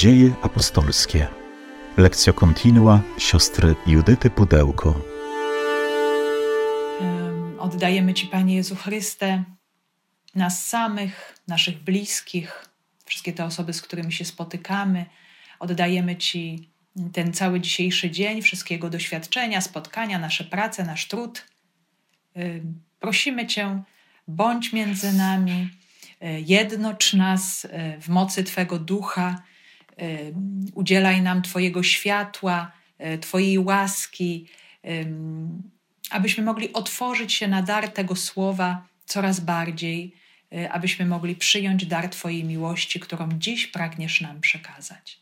Dzieje apostolskie. Lekcja kontinua siostry Judyty Pudełko. Oddajemy Ci, Panie Jezu Chryste, nas samych, naszych bliskich, wszystkie te osoby, z którymi się spotykamy. Oddajemy Ci ten cały dzisiejszy dzień, wszystkiego doświadczenia, spotkania, nasze prace, nasz trud. Prosimy Cię, bądź między nami, jednocz nas w mocy Twego ducha, udzielaj nam Twojego światła, Twojej łaski, abyśmy mogli otworzyć się na dar tego słowa coraz bardziej, abyśmy mogli przyjąć dar Twojej miłości, którą dziś pragniesz nam przekazać.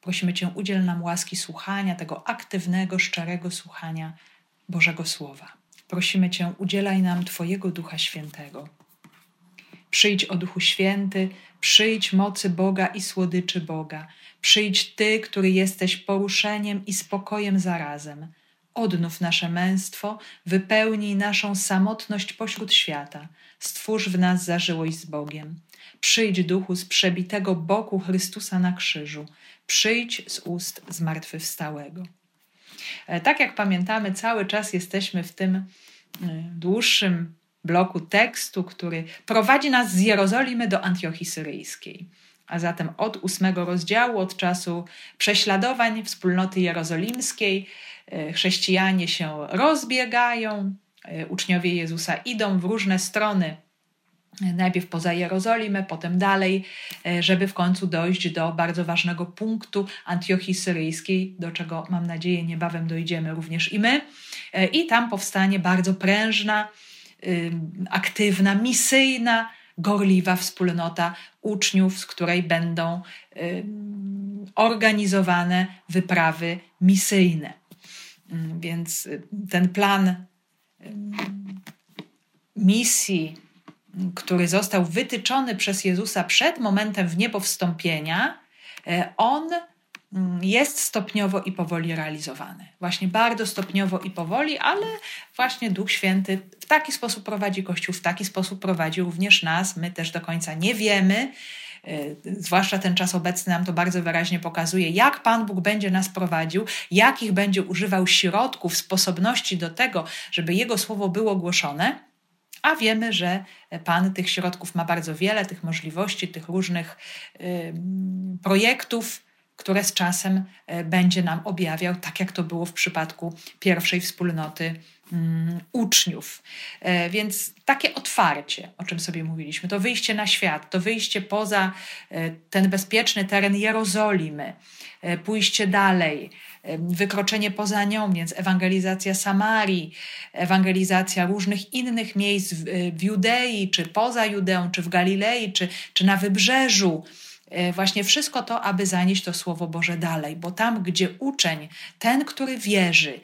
Prosimy Cię, udziel nam łaski słuchania, tego aktywnego, szczerego słuchania Bożego Słowa. Prosimy Cię, udzielaj nam Twojego Ducha Świętego. Przyjdź o Duchu Święty, przyjdź mocy Boga i słodyczy Boga. Przyjdź Ty, który jesteś poruszeniem i spokojem zarazem. Odnów nasze męstwo, wypełnij naszą samotność pośród świata. Stwórz w nas zażyłość z Bogiem. Przyjdź duchu z przebitego boku Chrystusa na krzyżu. Przyjdź z ust zmartwychwstałego. E, tak jak pamiętamy, cały czas jesteśmy w tym e, dłuższym bloku tekstu, który prowadzi nas z Jerozolimy do Antiochii Syryjskiej. A zatem od ósmego rozdziału, od czasu prześladowań wspólnoty jerozolimskiej, e, chrześcijanie się rozbiegają, uczniowie Jezusa idą w różne strony najpierw poza Jerozolimę, potem dalej, e, żeby w końcu dojść do bardzo ważnego punktu Antiochii Syryjskiej, do czego mam nadzieję niebawem dojdziemy również i my. E, I tam powstanie bardzo prężna, aktywna, misyjna, gorliwa wspólnota uczniów, z której będą organizowane wyprawy misyjne. Więc ten plan misji który został wytyczony przez Jezusa przed momentem w niebo wstąpienia, e, on jest stopniowo i powoli realizowany. Właśnie bardzo stopniowo i powoli, ale właśnie Duch Święty w taki sposób prowadzi Kościół, w taki sposób prowadzi również nas. My też do końca nie wiemy, e, zwłaszcza ten czas obecny nam to bardzo wyraźnie pokazuje, jak Pan Bóg będzie nas prowadził, jakich będzie używał środków, sposobności do tego, żeby Jego słowo było głoszone a wiemy, że Pan tych środków ma bardzo wiele, tych możliwości, tych różnych projektów, które z czasem e, będzie nam objawiał, tak jak to było w przypadku pierwszej wspólnoty uczniów. E, więc takie otwarcie, o czym sobie mówiliśmy, to wyjście na świat, to wyjście poza e, ten bezpieczny teren Jerozolimy, pójście dalej, wykroczenie poza nią, więc ewangelizacja Samarii, ewangelizacja różnych innych miejsc w, w Judei, czy poza Judeą, czy w Galilei, czy, czy na wybrzeżu. E, właśnie wszystko to, aby zanieść to Słowo Boże dalej, bo tam, gdzie uczeń, ten, który wierzy,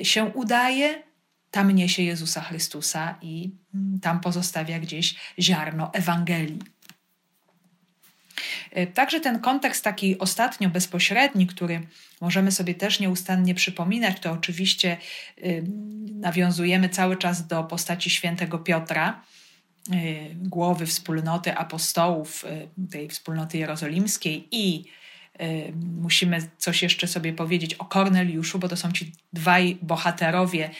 e, się udaje, tam niesie Jezusa Chrystusa i mm, tam pozostawia gdzieś ziarno Ewangelii. E, także ten kontekst taki ostatnio bezpośredni, który możemy sobie też nieustannie przypominać, to oczywiście nawiązujemy cały czas do postaci świętego Piotra, głowy wspólnoty apostołów, y, tej wspólnoty jerozolimskiej i musimy coś jeszcze sobie powiedzieć o Korneliuszu, bo to są ci dwaj bohaterowie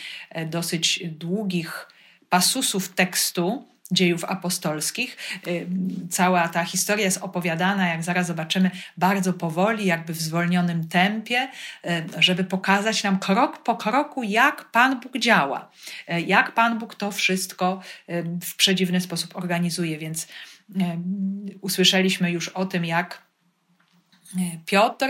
dosyć długich pasusów tekstu, dziejów apostolskich. Y, cała ta historia jest opowiadana, jak zaraz zobaczymy, bardzo powoli, jakby w zwolnionym tempie, y, żeby pokazać nam krok po kroku, jak Pan Bóg działa, y, jak Pan Bóg to wszystko w przedziwny sposób organizuje. Więc usłyszeliśmy już o tym, jak Piotr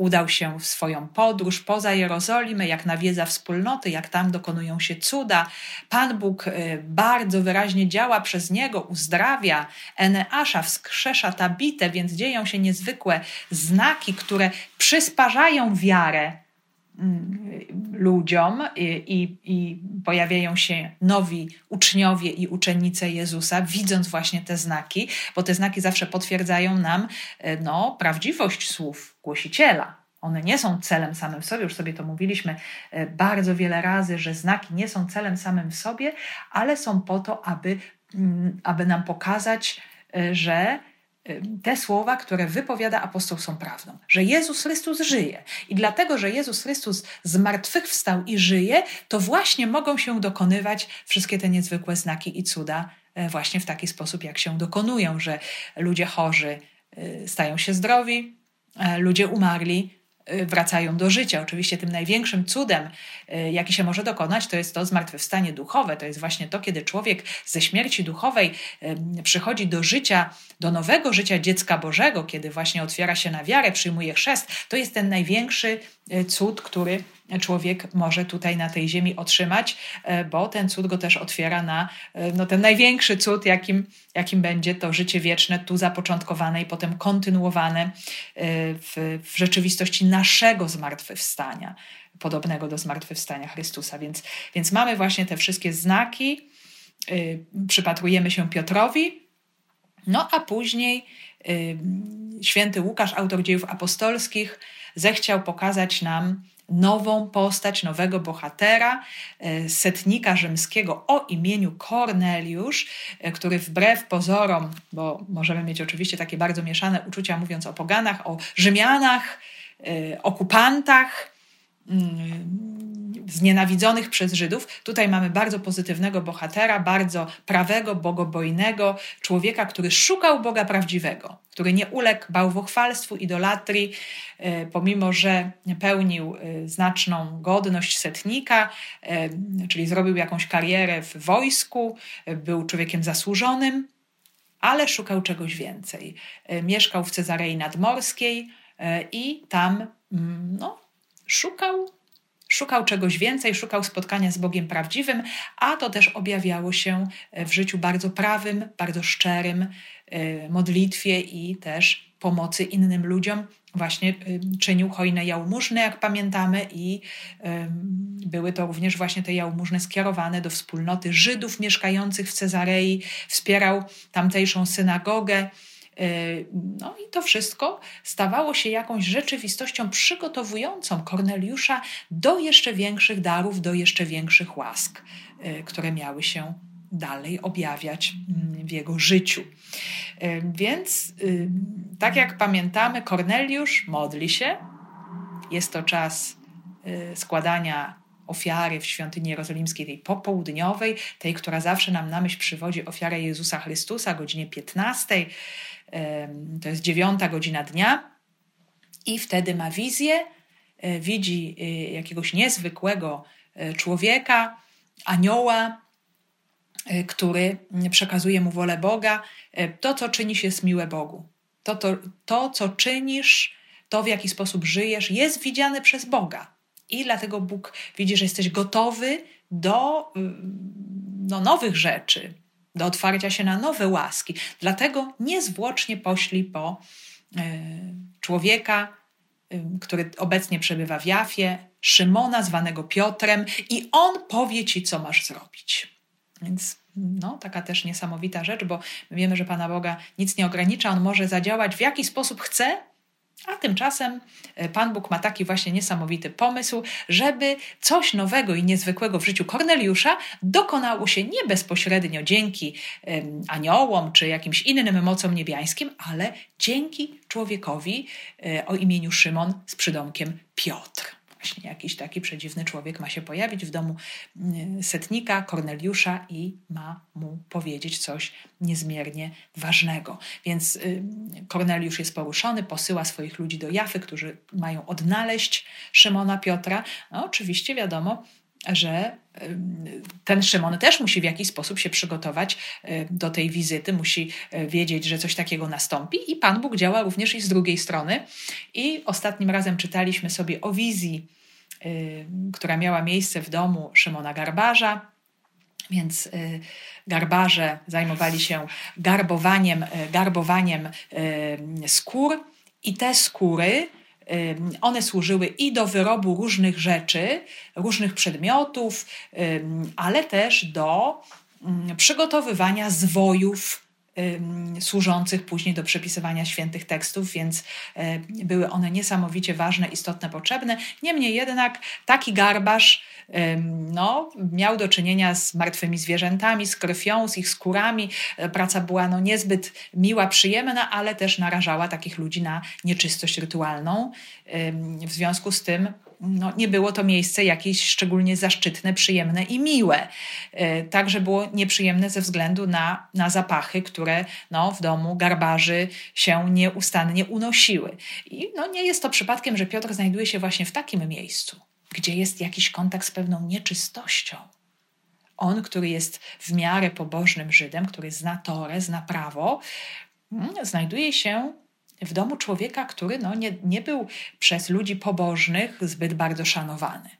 Udał się w swoją podróż poza Jerozolimę, jak nawiedza wspólnoty, jak tam dokonują się cuda. Pan Bóg e, bardzo wyraźnie działa przez niego, uzdrawia Eneasza, wskrzesza Tabitę, więc dzieją się niezwykłe znaki, które przysparzają wiarę ludziom i, i, i, pojawiają się nowi uczniowie i uczennice Jezusa, widząc właśnie te znaki, bo te znaki zawsze potwierdzają nam e, no, prawdziwość słów głosiciela. One nie są celem samym w sobie, już sobie to mówiliśmy e, bardzo wiele razy, że znaki nie są celem samym w sobie, ale są po to, aby, mm, aby nam pokazać, że te słowa, które wypowiada apostoł, są prawdą. Że Jezus Chrystus żyje. I dlatego, że Jezus Chrystus zmartwychwstał i żyje, to właśnie mogą się dokonywać wszystkie te niezwykłe znaki i cuda e, właśnie w taki sposób, jak się dokonują, że ludzie chorzy e, stają się zdrowi, e, ludzie umarli Y, wracają do życia. Oczywiście tym największym cudem, y, jaki się może dokonać, to jest to zmartwychwstanie duchowe. To jest właśnie to, kiedy człowiek ze śmierci duchowej y, przychodzi do życia, do nowego życia dziecka Bożego, kiedy właśnie otwiera się na wiarę, przyjmuje chrzest. To jest ten największy cud, który człowiek może tutaj na tej ziemi otrzymać, e, bo ten cud go też otwiera na e, no, ten największy cud, jakim, jakim będzie to życie wieczne, tu zapoczątkowane i potem kontynuowane e, w, w rzeczywistości naszego zmartwychwstania, podobnego do zmartwychwstania Chrystusa. Więc, więc mamy właśnie te wszystkie znaki, przypatrujemy się Piotrowi, no a później święty Łukasz, autor dziejów apostolskich, zechciał pokazać nam nową postać, nowego bohatera, e, setnika rzymskiego o imieniu Korneliusz, e, który wbrew pozorom, bo możemy mieć oczywiście takie bardzo mieszane uczucia, mówiąc o poganach, o Rzymianach, e, okupantach, mm, znienawidzonych przez Żydów. Tutaj mamy bardzo pozytywnego bohatera, bardzo prawego, bogobojnego człowieka, który szukał Boga prawdziwego, który nie uległ bałwochwalstwu, idolatrii, e, pomimo że pełnił e, znaczną godność setnika, e, czyli zrobił jakąś karierę w wojsku, był człowiekiem zasłużonym, ale szukał czegoś więcej. Mieszkał w Cezarei Nadmorskiej i tam mm, no, szukał Szukał czegoś więcej, szukał spotkania z Bogiem prawdziwym, a to też objawiało się w życiu bardzo prawym, bardzo szczerym, y, modlitwie i też pomocy innym ludziom. Właśnie y, czynił hojne jałmużny, jak pamiętamy, i były to również właśnie te jałmużny skierowane do wspólnoty Żydów mieszkających w Cezarei. Wspierał tamtejszą synagogę no i to wszystko stawało się jakąś rzeczywistością przygotowującą Korneliusza do jeszcze większych darów, do jeszcze większych łask, y, które miały się dalej objawiać mm, w jego życiu. Y, więc, tak jak pamiętamy, Korneliusz modli się. Jest to czas składania ofiary w świątyni jerozolimskiej, tej popołudniowej, tej, która zawsze nam na myśl przywodzi ofiarę Jezusa Chrystusa godzinie 15 to jest dziewiąta godzina dnia, i wtedy ma wizję, e, widzi e, jakiegoś niezwykłego e, człowieka, anioła, który przekazuje mu wolę Boga. To, co czynisz, jest miłe Bogu. To, to, to, co czynisz, to, w jaki sposób żyjesz, jest widziane przez Boga. I dlatego Bóg widzi, że jesteś gotowy do no, nowych rzeczy, do otwarcia się na nowe łaski. Dlatego niezwłocznie pośli po e, człowieka, e, który obecnie przebywa w Jafie, Szymona, zwanego Piotrem, i on powie ci, co masz zrobić. Więc no, taka też niesamowita rzecz, bo wiemy, że Pana Boga nic nie ogranicza, on może zadziałać w jaki sposób chce, a tymczasem e, Pan Bóg ma taki właśnie niesamowity pomysł, żeby coś nowego i niezwykłego w życiu Korneliusza dokonało się nie bezpośrednio dzięki aniołom czy jakimś innym mocom niebiańskim, ale dzięki człowiekowi e, o imieniu Szymon z przydomkiem Piotr właśnie jakiś taki przedziwny człowiek ma się pojawić w domu mm, setnika Korneliusza i ma mu powiedzieć coś niezmiernie ważnego. Więc y, Korneliusz jest poruszony, posyła swoich ludzi do Jafy, którzy mają odnaleźć Szymona Piotra. No, oczywiście wiadomo, że ten Szymon też musi w jakiś sposób się przygotować do tej wizyty, musi e, wiedzieć, że coś takiego nastąpi, i Pan Bóg działa również i z drugiej strony. I ostatnim razem czytaliśmy sobie o wizji, która miała miejsce w domu Szymona Garbarza. Więc garbarze zajmowali się garbowaniem, e, garbowaniem skór, i te skóry one służyły i do wyrobu różnych rzeczy, różnych przedmiotów, ale też do przygotowywania zwojów służących później do przepisywania świętych tekstów, więc e, były one niesamowicie ważne, istotne, potrzebne. Niemniej jednak taki garbarz no, miał do czynienia z martwymi zwierzętami, z krwią, z ich skórami. E, praca była no, niezbyt miła, przyjemna, ale też narażała takich ludzi na nieczystość rytualną. W związku z tym no, nie było to miejsce jakieś szczególnie zaszczytne, przyjemne i miłe. E, także było nieprzyjemne ze względu na, na zapachy, które no, w domu garbarzy się nieustannie unosiły. I no, nie jest to przypadkiem, że Piotr znajduje się właśnie w takim miejscu, gdzie jest jakiś kontakt z pewną nieczystością. On, który jest w miarę pobożnym Żydem, który zna Torę, zna prawo, mm, znajduje się w domu człowieka, który no, nie, nie był przez ludzi pobożnych zbyt bardzo szanowany.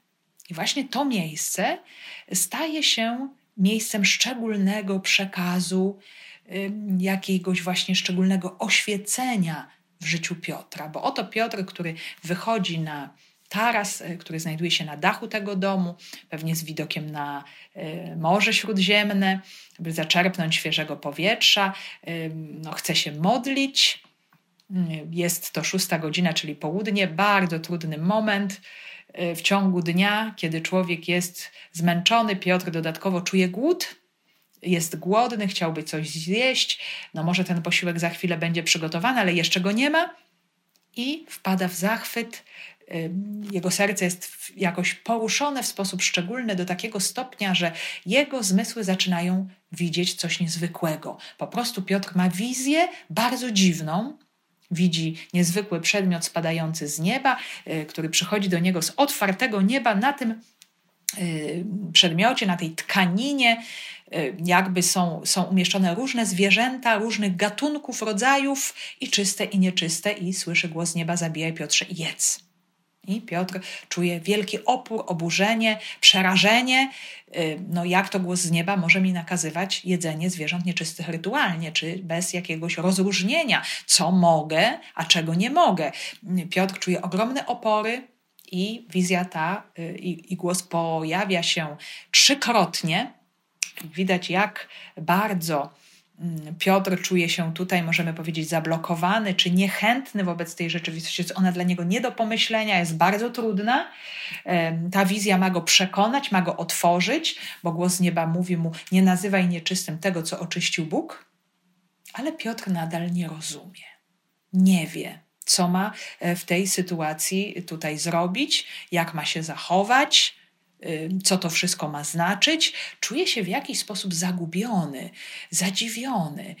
I właśnie to miejsce staje się miejscem szczególnego przekazu, jakiegoś właśnie szczególnego oświecenia w życiu Piotra. Bo oto Piotr, który wychodzi na taras, y, który znajduje się na dachu tego domu, pewnie z widokiem na y, Morze Śródziemne, by zaczerpnąć świeżego powietrza, no, chce się modlić jest to szósta godzina, czyli południe, bardzo trudny moment e, w ciągu dnia, kiedy człowiek jest zmęczony. Piotr dodatkowo czuje głód, jest głodny, chciałby coś zjeść. No może ten posiłek za chwilę będzie przygotowany, ale jeszcze go nie ma. I wpada w zachwyt. E, jego serce jest jakoś poruszone w sposób szczególny do takiego stopnia, że jego zmysły zaczynają widzieć coś niezwykłego. Po prostu Piotr ma wizję bardzo dziwną, widzi niezwykły przedmiot spadający z nieba, e, który przychodzi do niego z otwartego nieba. Na tym e, przedmiocie, na tej tkaninie, e, jakby są, są umieszczone różne zwierzęta, różnych gatunków, rodzajów, i czyste, i nieczyste, i słyszy głos nieba: Zabijaj Piotrze jedz. I Piotr czuje wielki opór, oburzenie, przerażenie. Y, no jak to głos z nieba może mi nakazywać jedzenie zwierząt nieczystych rytualnie, czy bez jakiegoś rozróżnienia, co mogę, a czego nie mogę. Piotr czuje ogromne opory i wizja ta y, i, i głos pojawia się trzykrotnie. Widać, jak bardzo Piotr czuje się tutaj, możemy powiedzieć, zablokowany czy niechętny wobec tej rzeczywistości. Jest ona dla niego nie do pomyślenia, jest bardzo trudna. Ta wizja ma go przekonać, ma go otworzyć, bo głos nieba mówi mu: Nie nazywaj nieczystym tego, co oczyścił Bóg. Ale Piotr nadal nie rozumie, nie wie, co ma e, w tej sytuacji tutaj zrobić, jak ma się zachować co to wszystko ma znaczyć, czuje się w jakiś sposób zagubiony, zadziwiony.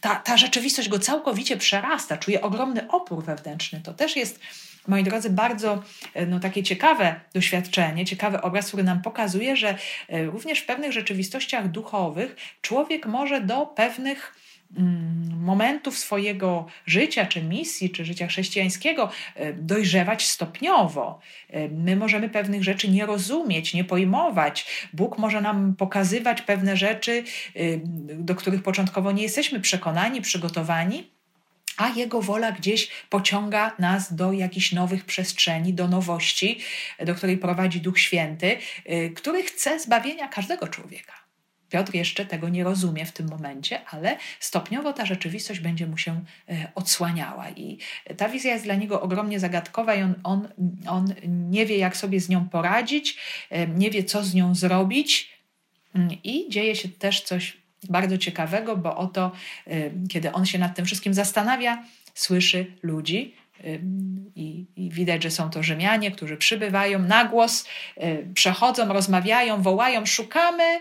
Ta, ta rzeczywistość go całkowicie przerasta, czuje ogromny opór wewnętrzny. To też jest, moi drodzy, bardzo no, takie ciekawe doświadczenie, ciekawy obraz, który nam pokazuje, że e, również w pewnych rzeczywistościach duchowych człowiek może do pewnych momentów swojego życia, czy misji, czy życia chrześcijańskiego e, dojrzewać stopniowo. E, my możemy pewnych rzeczy nie rozumieć, nie pojmować. Bóg może nam pokazywać pewne rzeczy, e, do których początkowo nie jesteśmy przekonani, przygotowani. A Jego wola gdzieś pociąga nas do jakichś nowych przestrzeni, do nowości, do której prowadzi Duch Święty, który chce zbawienia każdego człowieka. Piotr jeszcze tego nie rozumie w tym momencie, ale stopniowo ta rzeczywistość będzie mu się e, odsłaniała. I ta wizja jest dla niego ogromnie zagadkowa i on, on, on nie wie, jak sobie z nią poradzić, e, nie wie, co z nią zrobić. Mm, I dzieje się też coś bardzo ciekawego, bo oto, e, kiedy on się nad tym wszystkim zastanawia, słyszy ludzi, i, I, widać, że są to Rzymianie, którzy przybywają na głos, przechodzą, rozmawiają, wołają: Szukamy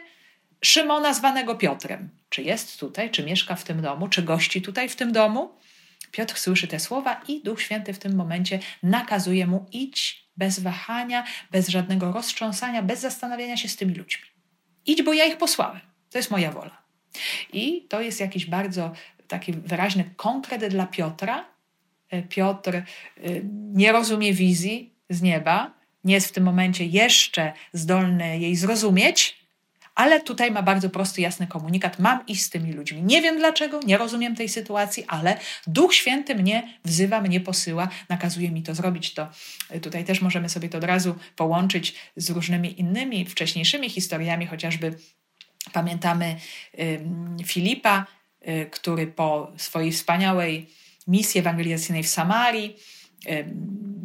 Szymona zwanego Piotrem. Czy jest tutaj, czy mieszka w tym domu, czy gości tutaj w tym domu? Piotr słyszy te słowa i Duch Święty w tym momencie nakazuje mu idź bez wahania, bez żadnego roztrząsania, bez zastanawiania się z tymi ludźmi. Idź, bo ja ich posłałem. To jest moja wola. I to jest jakiś bardzo taki wyraźny konkret dla Piotra. E, Piotr e, nie rozumie wizji z nieba, nie jest w tym momencie jeszcze zdolny jej zrozumieć, ale tutaj ma bardzo prosty, jasny komunikat: mam iść z tymi ludźmi. Nie wiem dlaczego, nie rozumiem tej sytuacji, ale Duch Święty mnie wzywa, mnie posyła, nakazuje mi to zrobić. To y, tutaj też możemy sobie to od razu połączyć z różnymi innymi, wcześniejszymi historiami, chociażby Pamiętamy Filipa, y, który po swojej wspaniałej misji ewangelizacyjnej w Samarii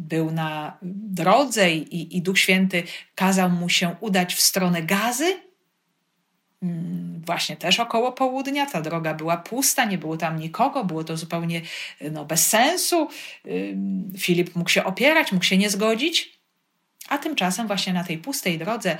był na drodze i, i Duch Święty kazał mu się udać w stronę gazy. Mm, właśnie też około południa. Ta droga była pusta, nie było tam nikogo, było to zupełnie no, bez sensu. Filip mógł się opierać, mógł się nie zgodzić. A tymczasem, właśnie na tej pustej drodze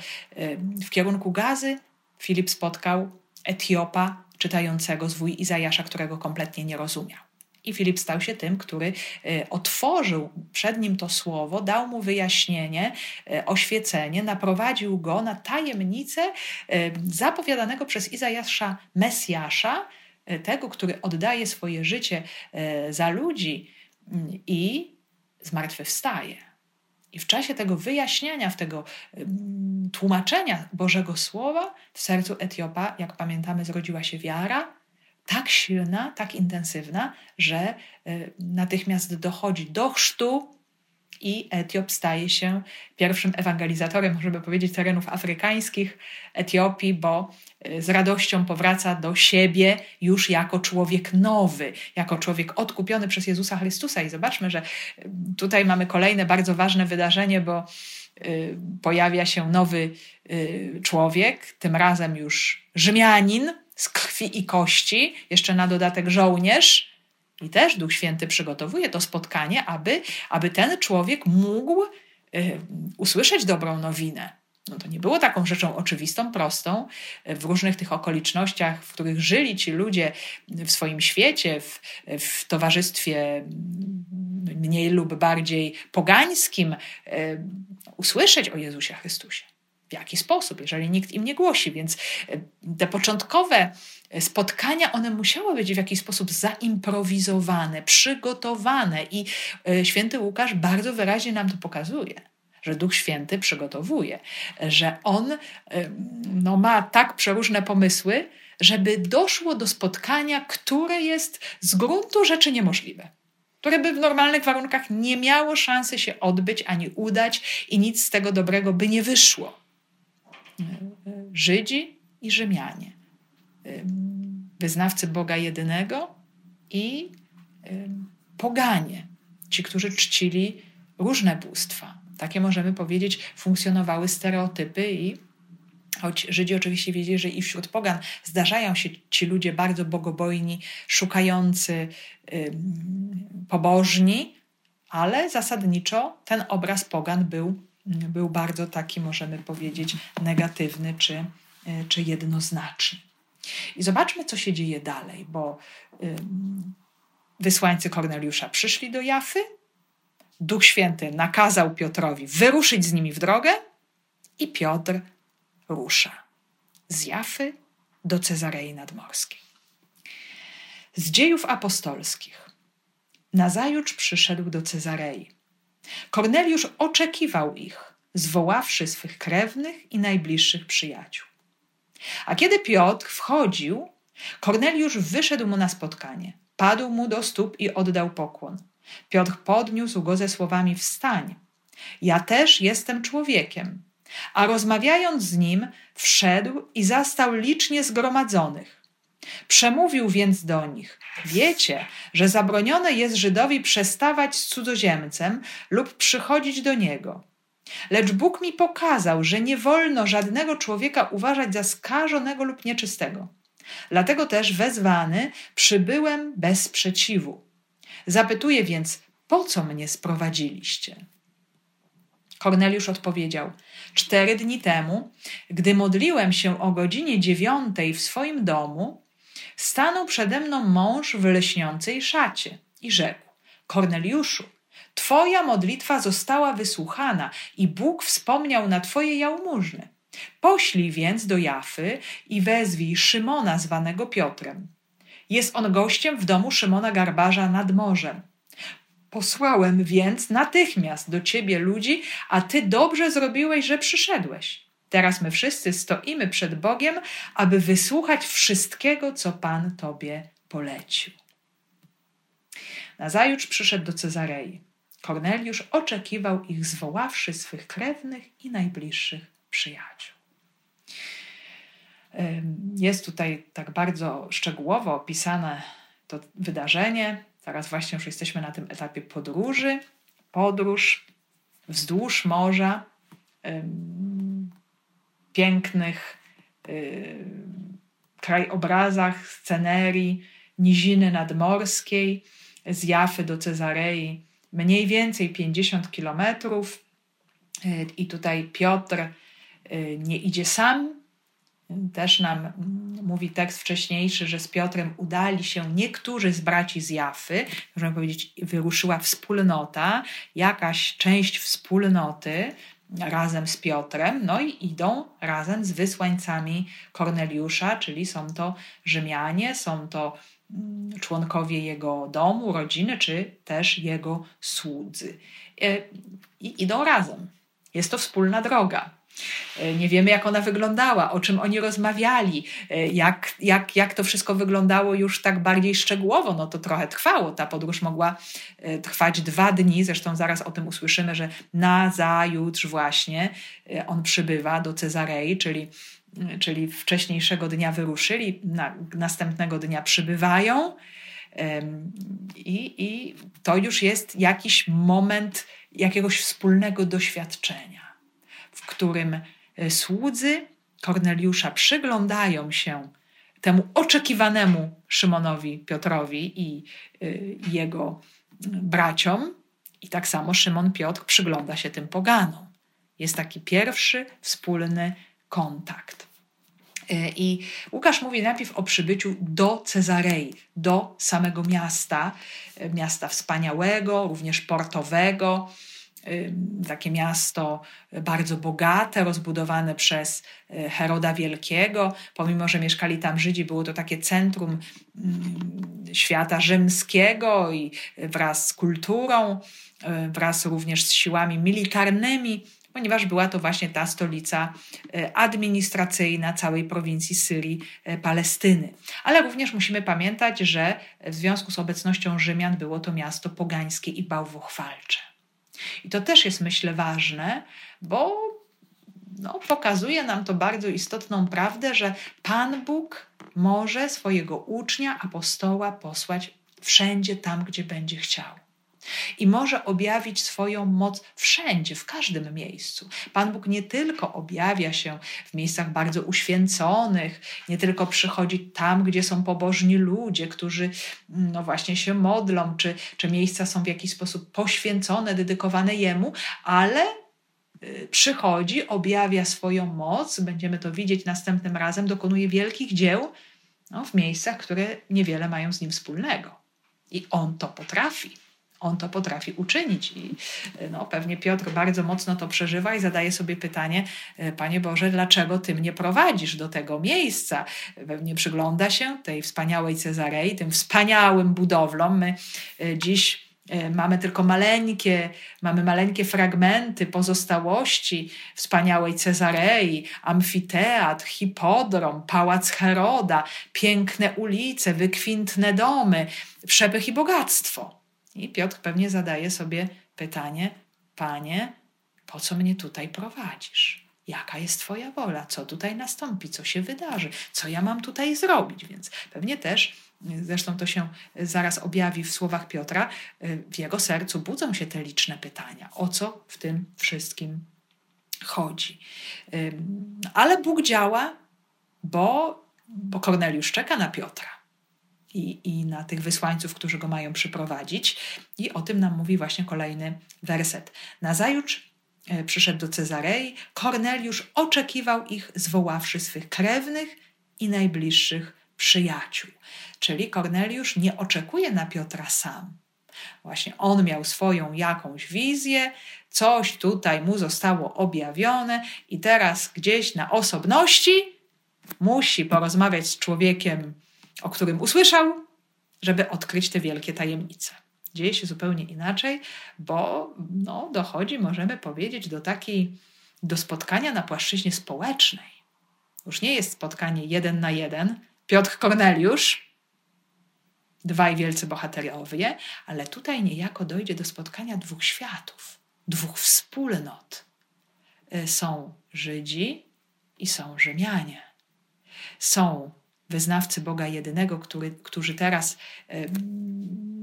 w kierunku gazy, Filip spotkał Etiopa czytającego zwój Izajasza, którego kompletnie nie rozumiał. I Filip stał się tym, który e, otworzył przed nim to słowo, dał mu wyjaśnienie, e, oświecenie, naprowadził go na tajemnicę e, zapowiadanego przez Izajasza Mesjasza, tego, który oddaje swoje życie za ludzi mm, i zmartwychwstaje. I w czasie tego wyjaśniania, w tego tłumaczenia Bożego Słowa, w sercu Etiopa, jak pamiętamy, zrodziła się wiara, tak silna, tak intensywna, że e, natychmiast dochodzi do chrztu i Etiop staje się pierwszym ewangelizatorem, możemy powiedzieć, terenów afrykańskich Etiopii, bo e, z radością powraca do siebie już jako człowiek nowy, jako człowiek odkupiony przez Jezusa Chrystusa. I zobaczmy, że e, tutaj mamy kolejne bardzo ważne wydarzenie, bo pojawia się nowy człowiek, tym razem już Rzymianin, z krwi i kości, jeszcze na dodatek żołnierz. I też Duch Święty przygotowuje to spotkanie, aby, aby ten człowiek mógł y, usłyszeć dobrą nowinę. No to nie było taką rzeczą oczywistą, prostą. W różnych tych okolicznościach, w których żyli ci ludzie w swoim świecie, w, w towarzystwie mniej lub bardziej pogańskim, y, usłyszeć o Jezusie Chrystusie w jaki sposób, jeżeli nikt im nie głosi. Więc e, te początkowe spotkania, one musiały być w jakiś sposób zaimprowizowane, przygotowane i e, święty Łukasz bardzo wyraźnie nam to pokazuje że Duch Święty przygotowuje, że On e, no, ma tak przeróżne pomysły, żeby doszło do spotkania, które jest z gruntu rzeczy niemożliwe, które by w normalnych warunkach nie miało szansy się odbyć ani udać i nic z tego dobrego by nie wyszło. Żydzi i Rzymianie, wyznawcy Boga jedynego i poganie, ci, którzy czcili różne bóstwa. Takie możemy powiedzieć, funkcjonowały stereotypy i choć Żydzi oczywiście wiedzieli, że i wśród pogan zdarzają się ci ludzie bardzo bogobojni, szukający, pobożni, ale zasadniczo ten obraz pogan był był bardzo taki, możemy powiedzieć, negatywny czy, e, czy jednoznaczny. I zobaczmy, co się dzieje dalej, bo wysłańcy Korneliusza przyszli do Jafy, Duch Święty nakazał Piotrowi wyruszyć z nimi w drogę i Piotr rusza z Jafy do Cezarei Nadmorskiej. Z dziejów apostolskich. Nazajutrz przyszedł do Cezarei Korneliusz oczekiwał ich, zwoławszy swych krewnych i najbliższych przyjaciół. A kiedy Piotr wchodził, Korneliusz wyszedł mu na spotkanie, padł mu do stóp i oddał pokłon. Piotr podniósł go ze słowami: Wstań, ja też jestem człowiekiem. A rozmawiając z nim, wszedł i zastał licznie zgromadzonych. Przemówił więc do nich: Wiecie, że zabronione jest Żydowi przestawać z cudzoziemcem lub przychodzić do niego. Lecz Bóg mi pokazał, że nie wolno żadnego człowieka uważać za skażonego lub nieczystego. Dlatego też wezwany przybyłem bez sprzeciwu. Zapytuję więc, po co mnie sprowadziliście? Korneliusz odpowiedział: Cztery dni temu, gdy modliłem się o godzinie dziewiątej w swoim domu, stanął przede mną mąż w leśniącej szacie i rzekł: Korneliuszu, Twoja modlitwa została wysłuchana i Bóg wspomniał na Twoje jałmużny. Poślij więc do Jafy i wezwij Szymona zwanego Piotrem. Jest on gościem w domu Szymona Garbarza nad morzem. Posłałem więc natychmiast do ciebie ludzi, a ty dobrze zrobiłeś, że przyszedłeś. Teraz my wszyscy stoimy przed Bogiem, aby wysłuchać wszystkiego, co Pan Tobie polecił. Nazajutrz przyszedł do Cezarei. Korneliusz oczekiwał ich, zwoławszy swych krewnych i najbliższych przyjaciół. Jest tutaj tak bardzo szczegółowo opisane to wydarzenie. Teraz właśnie już jesteśmy na tym etapie podróży. Podróż wzdłuż morza, pięknych krajobrazach, scenerii, niziny nadmorskiej, z Jafy do Cezarei, mniej więcej 50 kilometrów. I tutaj Piotr nie idzie sam. Też nam mówi tekst wcześniejszy, że z Piotrem udali się niektórzy z braci z Jafy, możemy powiedzieć, wyruszyła wspólnota, jakaś część wspólnoty, razem z Piotrem, no i idą razem z wysłańcami Korneliusza, czyli są to Rzymianie, są to mm, członkowie jego domu, rodziny, czy też jego słudzy. E, I idą razem. Jest to wspólna droga. E, nie wiemy, jak ona wyglądała, o czym oni rozmawiali, e, jak, jak, jak to wszystko wyglądało już tak bardziej szczegółowo. No to trochę trwało. Ta podróż mogła e, trwać dwa dni. Zresztą zaraz o tym usłyszymy, że na zajutrz właśnie on przybywa do Cezarei, czyli, czyli wcześniejszego dnia wyruszyli, na, następnego dnia przybywają. I, I to już jest jakiś moment jakiegoś wspólnego doświadczenia którym e, słudzy Korneliusza przyglądają się temu oczekiwanemu Szymonowi Piotrowi i e, jego braciom, i tak samo Szymon Piotr przygląda się tym poganom. Jest taki pierwszy wspólny kontakt. E, I Łukasz mówi najpierw o przybyciu do Cezarei, do samego miasta, miasta wspaniałego, również portowego, takie miasto bardzo bogate, rozbudowane przez y, Heroda Wielkiego. Pomimo, że mieszkali tam Żydzi, było to takie centrum świata rzymskiego i wraz z kulturą, y, wraz również z siłami militarnymi, ponieważ była to właśnie ta stolica y, administracyjna całej prowincji Syrii, Palestyny. Ale również musimy pamiętać, że w związku z obecnością Rzymian było to miasto pogańskie i bałwochwalcze. I to też jest, myślę, ważne, bo no, pokazuje nam to bardzo istotną prawdę, że Pan Bóg może swojego ucznia, apostoła posłać wszędzie tam, gdzie będzie chciał. I może objawić swoją moc wszędzie, w każdym miejscu. Pan Bóg nie tylko objawia się w miejscach bardzo uświęconych, nie tylko przychodzi tam, gdzie są pobożni ludzie, którzy no właśnie się modlą, czy, czy miejsca są w jakiś sposób poświęcone, dedykowane Jemu, ale y, przychodzi, objawia swoją moc, będziemy to widzieć następnym razem, dokonuje wielkich dzieł no, w miejscach, które niewiele mają z nim wspólnego. I on to potrafi on to potrafi uczynić. I no, pewnie Piotr bardzo mocno to przeżywa i zadaje sobie pytanie, e, Panie Boże, dlaczego Ty mnie prowadzisz do tego miejsca? Pewnie przygląda się tej wspaniałej Cezarei, tym wspaniałym budowlom. My e, dziś e, mamy tylko maleńkie, mamy maleńkie fragmenty pozostałości wspaniałej Cezarei, amfiteatr, hipodrom, pałac Heroda, piękne ulice, wykwintne domy, przepych i bogactwo. I Piotr pewnie zadaje sobie pytanie: Panie, po co mnie tutaj prowadzisz? Jaka jest Twoja wola? Co tutaj nastąpi? Co się wydarzy? Co ja mam tutaj zrobić? Więc pewnie też, zresztą to się zaraz objawi w słowach Piotra, w jego sercu budzą się te liczne pytania: o co w tym wszystkim chodzi? Ale Bóg działa, bo, bo Korneliusz czeka na Piotra i, i na tych wysłańców, którzy go mają przyprowadzić. I o tym nam mówi właśnie kolejny werset. Nazajutrz e, przyszedł do Cezarei, Korneliusz oczekiwał ich, zwoławszy swych krewnych i najbliższych przyjaciół. Czyli Korneliusz nie oczekuje na Piotra sam. Właśnie on miał swoją jakąś wizję, coś tutaj mu zostało objawione, i teraz gdzieś na osobności musi porozmawiać z człowiekiem o którym usłyszał, żeby odkryć te wielkie tajemnice. Dzieje się zupełnie inaczej, bo no, dochodzi, możemy powiedzieć, do takiej, do spotkania na płaszczyźnie społecznej. Już nie jest spotkanie jeden na jeden, Piotr Korneliusz, dwaj wielcy bohaterowie, ale tutaj niejako dojdzie do spotkania dwóch światów, dwóch wspólnot. Y, są Żydzi i są Rzymianie. Są wyznawcy Boga jedynego, który, którzy teraz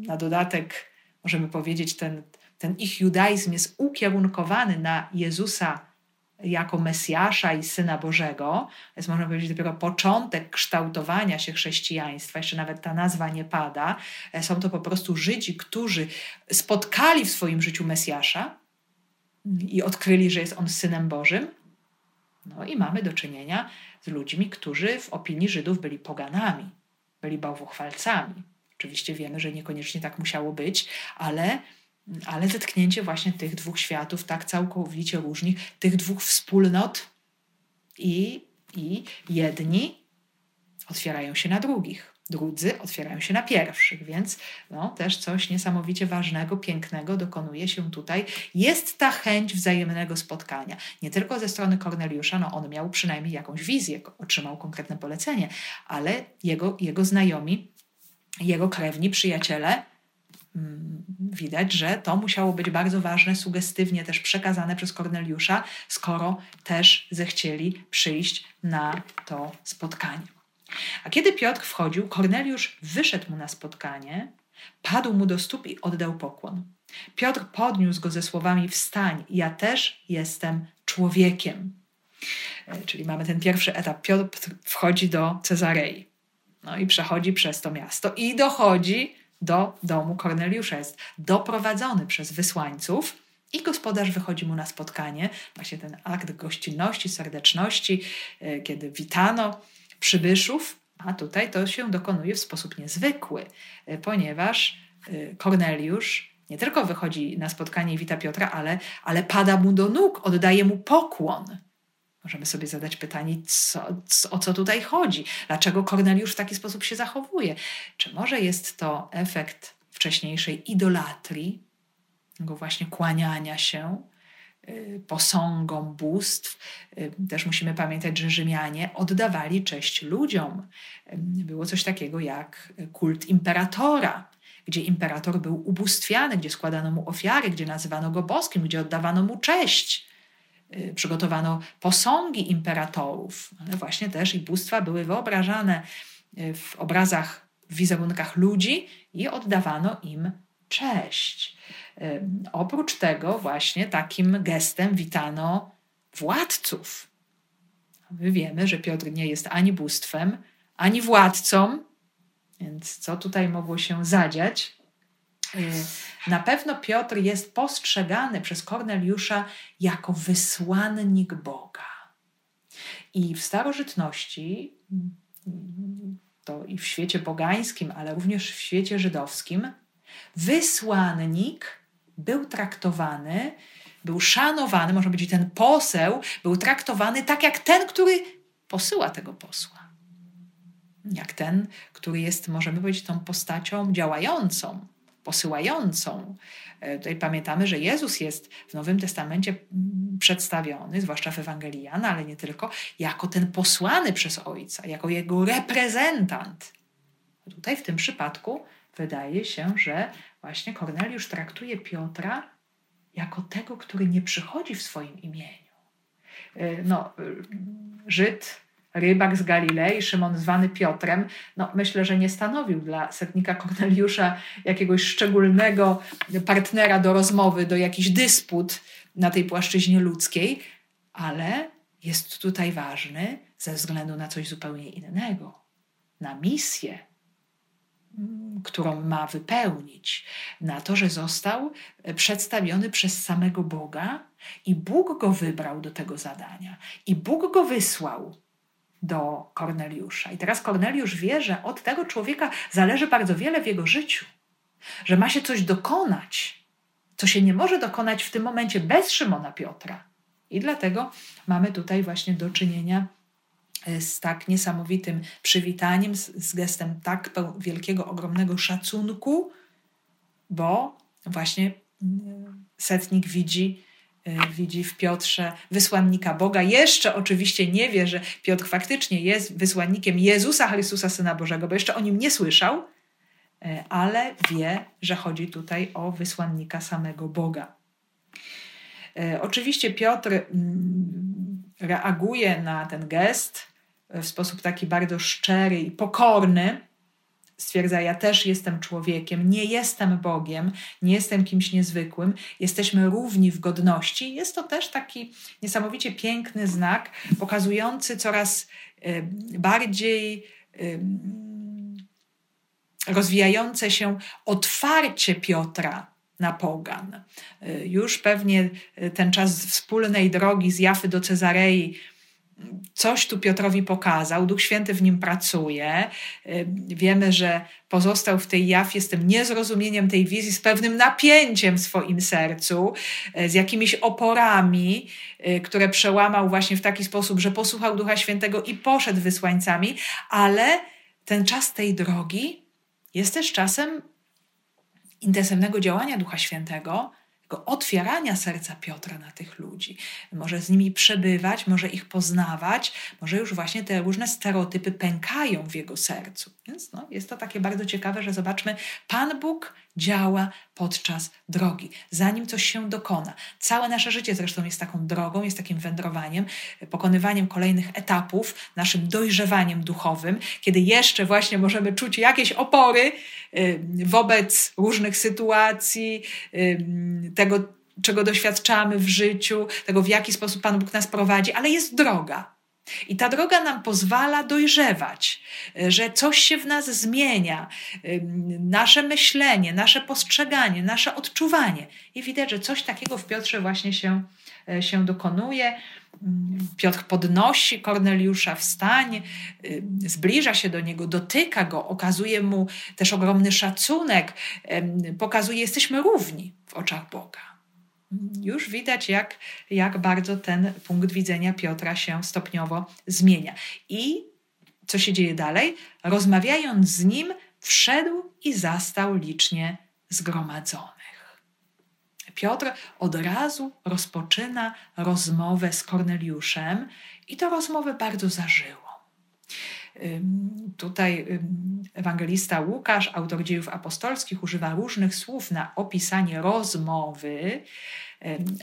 na dodatek, możemy powiedzieć, ten, ten ich judaizm jest ukierunkowany na Jezusa jako Mesjasza i Syna Bożego, jest można powiedzieć dopiero początek kształtowania się chrześcijaństwa, jeszcze nawet ta nazwa nie pada. Są to po prostu Żydzi, którzy spotkali w swoim życiu Mesjasza i odkryli, że jest on Synem Bożym. No i mamy do czynienia z ludźmi, którzy w opinii Żydów byli poganami, byli bałwochwalcami. Oczywiście wiemy, że niekoniecznie tak musiało być, ale ale zetknięcie właśnie tych dwóch światów, tak całkowicie różnych, tych dwóch wspólnot i, i jedni otwierają się na drugich, drudzy otwierają się na pierwszych, więc no, też coś niesamowicie ważnego, pięknego dokonuje się tutaj. Jest ta chęć wzajemnego spotkania. Nie tylko ze strony Korneliusza, no on miał przynajmniej jakąś wizję, otrzymał konkretne polecenie, ale jego, jego znajomi, jego krewni, przyjaciele, Mm, widać, że to musiało być bardzo ważne, sugestywnie też przekazane przez Korneliusza, skoro też zechcieli przyjść na to spotkanie. A kiedy Piotr wchodził, Korneliusz wyszedł mu na spotkanie, padł mu do stóp i oddał pokłon. Piotr podniósł go ze słowami: Wstań, ja też jestem człowiekiem. E, czyli mamy ten pierwszy etap. Piotr wchodzi do Cezarei. No i przechodzi przez to miasto i dochodzi do domu Korneliusza. Jest doprowadzony przez wysłańców i gospodarz wychodzi mu na spotkanie. Właśnie ten akt gościnności, serdeczności, e, kiedy witano przybyszów, a tutaj to się dokonuje w sposób niezwykły, e, ponieważ e, Korneliusz nie tylko wychodzi na spotkanie i wita Piotra, ale, ale pada mu do nóg, oddaje mu pokłon. Możemy sobie zadać pytanie, co, co, o co tutaj chodzi? Dlaczego Korneliusz w taki sposób się zachowuje? Czy może jest to efekt wcześniejszej idolatrii, tego właśnie kłaniania się posągom bóstw? Y, też musimy pamiętać, że Rzymianie oddawali cześć ludziom. Y, było coś takiego jak kult imperatora, gdzie imperator był ubóstwiany, gdzie składano mu ofiary, gdzie nazywano go boskim, gdzie oddawano mu cześć. Y, przygotowano posągi imperatorów, ale właśnie też i bóstwa były wyobrażane y, w obrazach, w wizerunkach ludzi i oddawano im cześć. Oprócz tego właśnie takim gestem witano władców. My wiemy, że Piotr nie jest ani bóstwem, ani władcą, więc co tutaj mogło się zadziać? Y, na pewno Piotr jest postrzegany przez Korneliusza jako wysłannik Boga. I w starożytności, to i w świecie pogańskim, ale również w świecie żydowskim, wysłannik był traktowany, był szanowany, można powiedzieć, ten poseł był traktowany tak jak ten, który posyła tego posła. Jak ten, który jest, możemy powiedzieć, tą postacią działającą, posyłającą. E, tutaj pamiętamy, że Jezus jest w Nowym Testamencie przedstawiony, zwłaszcza w Ewangelii Jana, ale nie tylko, jako ten posłany przez Ojca, jako jego reprezentant. Tutaj w tym przypadku wydaje się, że właśnie Korneliusz traktuje Piotra jako tego, który nie przychodzi w swoim imieniu. E, no, e, Żyd rybak z Galilei, Szymon zwany Piotrem, no myślę, że nie stanowił dla setnika Korneliusza jakiegoś szczególnego partnera do rozmowy, do jakichś dysput na tej płaszczyźnie ludzkiej, ale jest tutaj ważny ze względu na coś zupełnie innego, na misję, którą ma wypełnić, na to, że został przedstawiony przez samego Boga i Bóg go wybrał do tego zadania i Bóg go wysłał do Korneliusza. I teraz Korneliusz wie, że od tego człowieka zależy bardzo wiele w jego życiu, że ma się coś dokonać, co się nie może dokonać w tym momencie bez Szymona Piotra. I dlatego mamy tutaj właśnie do czynienia e, z tak niesamowitym przywitaniem, z, z gestem tak wielkiego, ogromnego szacunku, bo właśnie mm, setnik widzi E, widzi w Piotrze wysłannika Boga. Jeszcze oczywiście nie wie, że Piotr faktycznie jest wysłannikiem Jezusa Chrystusa, Syna Bożego, bo jeszcze o nim nie słyszał, e, ale wie, że chodzi tutaj o wysłannika samego Boga. E, oczywiście Piotr mm, reaguje na ten gest w sposób taki bardzo szczery i pokorny, stwierdza: Ja też jestem człowiekiem, nie jestem Bogiem, nie jestem kimś niezwykłym, jesteśmy równi w godności. Jest to też taki niesamowicie piękny znak, pokazujący coraz bardziej rozwijające się otwarcie Piotra na pogan. Już pewnie ten czas wspólnej drogi z Jafy do Cezarei coś tu Piotrowi pokazał, Duch Święty w nim pracuje. Wiemy, że pozostał w tej Jafie z tym niezrozumieniem tej wizji, z pewnym napięciem w swoim sercu, z jakimiś oporami, które przełamał właśnie w taki sposób, że posłuchał Ducha Świętego i poszedł wysłańcami, ale ten czas tej drogi jest też czasem intensywnego działania Ducha Świętego, tego otwierania serca Piotra na tych ludzi. Może z nimi przebywać, może ich poznawać, może już właśnie te różne stereotypy pękają w jego sercu. Więc no, jest to takie bardzo ciekawe, że zobaczmy, Pan Bóg działa podczas drogi, zanim coś się dokona. Całe nasze życie zresztą jest taką drogą, jest takim wędrowaniem, pokonywaniem kolejnych etapów, naszym dojrzewaniem duchowym, kiedy jeszcze właśnie możemy czuć jakieś opory wobec różnych sytuacji, tego, czego doświadczamy w życiu, tego, w jaki sposób Pan Bóg nas prowadzi, ale jest droga. I ta droga nam pozwala dojrzewać, że coś się w nas zmienia, nasze myślenie, nasze postrzeganie, nasze odczuwanie. I widać, że coś takiego w Piotrze właśnie się, e, się dokonuje. Piotr podnosi Korneliusza, wstań, zbliża się do niego, dotyka go, okazuje mu też ogromny szacunek, pokazuje, jesteśmy równi w oczach Boga już widać, jak, jak bardzo ten punkt widzenia Piotra się stopniowo zmienia. I co się dzieje dalej? Rozmawiając z nim, wszedł i zastał licznie zgromadzonych. Piotr od razu rozpoczyna rozmowę z Korneliuszem i to rozmowę bardzo zażyło. Tutaj ewangelista Łukasz, autor dziejów apostolskich, używa różnych słów na opisanie rozmowy,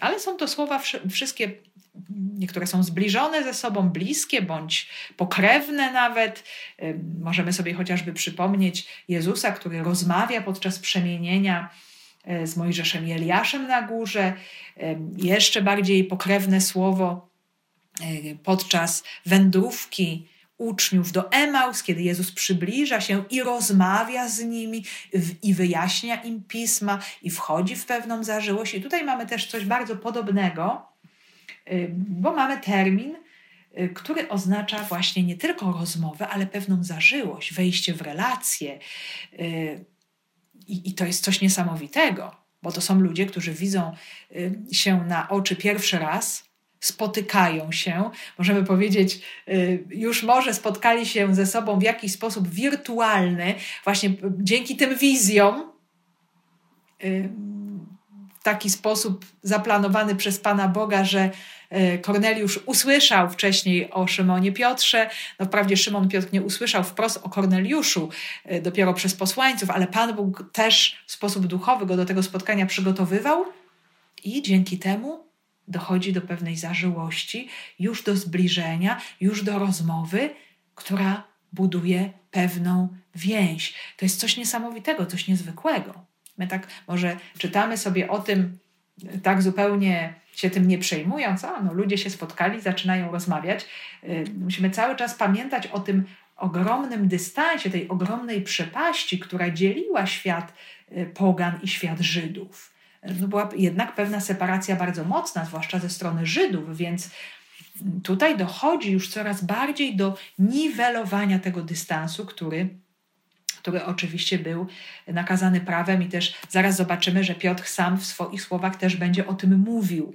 ale są to słowa wszystkie, niektóre są zbliżone ze sobą, bliskie bądź pokrewne nawet. Możemy sobie chociażby przypomnieć Jezusa, który rozmawia podczas przemienienia e, z Mojżeszem i Eliaszem na górze. Jeszcze bardziej pokrewne słowo e, podczas wędrówki uczniów do Emaus, kiedy Jezus przybliża się i rozmawia z nimi i wyjaśnia im pisma i wchodzi w pewną zażyłość. I tutaj mamy też coś bardzo podobnego, y, bo mamy termin, y, który oznacza właśnie nie tylko rozmowę, ale pewną zażyłość, wejście w relacje. Y, I, I to jest coś niesamowitego, bo to są ludzie, którzy widzą się na oczy pierwszy raz, spotykają się, możemy powiedzieć, y, już może spotkali się ze sobą w jakiś sposób wirtualny, właśnie dzięki tym wizjom, y, w taki sposób zaplanowany przez Pana Boga, że y, Korneliusz usłyszał wcześniej o Szymonie Piotrze. No wprawdzie Szymon Piotr nie usłyszał wprost o Korneliuszu dopiero przez posłańców, ale Pan Bóg też w sposób duchowy go do tego spotkania przygotowywał i dzięki temu dochodzi do pewnej zażyłości, już do zbliżenia, już do rozmowy, która buduje pewną więź. To jest coś niesamowitego, coś niezwykłego. My tak może czytamy sobie o tym, tak zupełnie się tym nie przejmując, a no, ludzie się spotkali, zaczynają rozmawiać. Y, musimy cały czas pamiętać o tym ogromnym dystansie, tej ogromnej przepaści, która dzieliła świat y, pogan i świat Żydów była jednak pewna separacja bardzo mocna, zwłaszcza ze strony Żydów, więc tutaj dochodzi już coraz bardziej do niwelowania tego dystansu, który który oczywiście był nakazany prawem, i też zaraz zobaczymy, że Piotr sam w swoich słowach też będzie o tym mówił.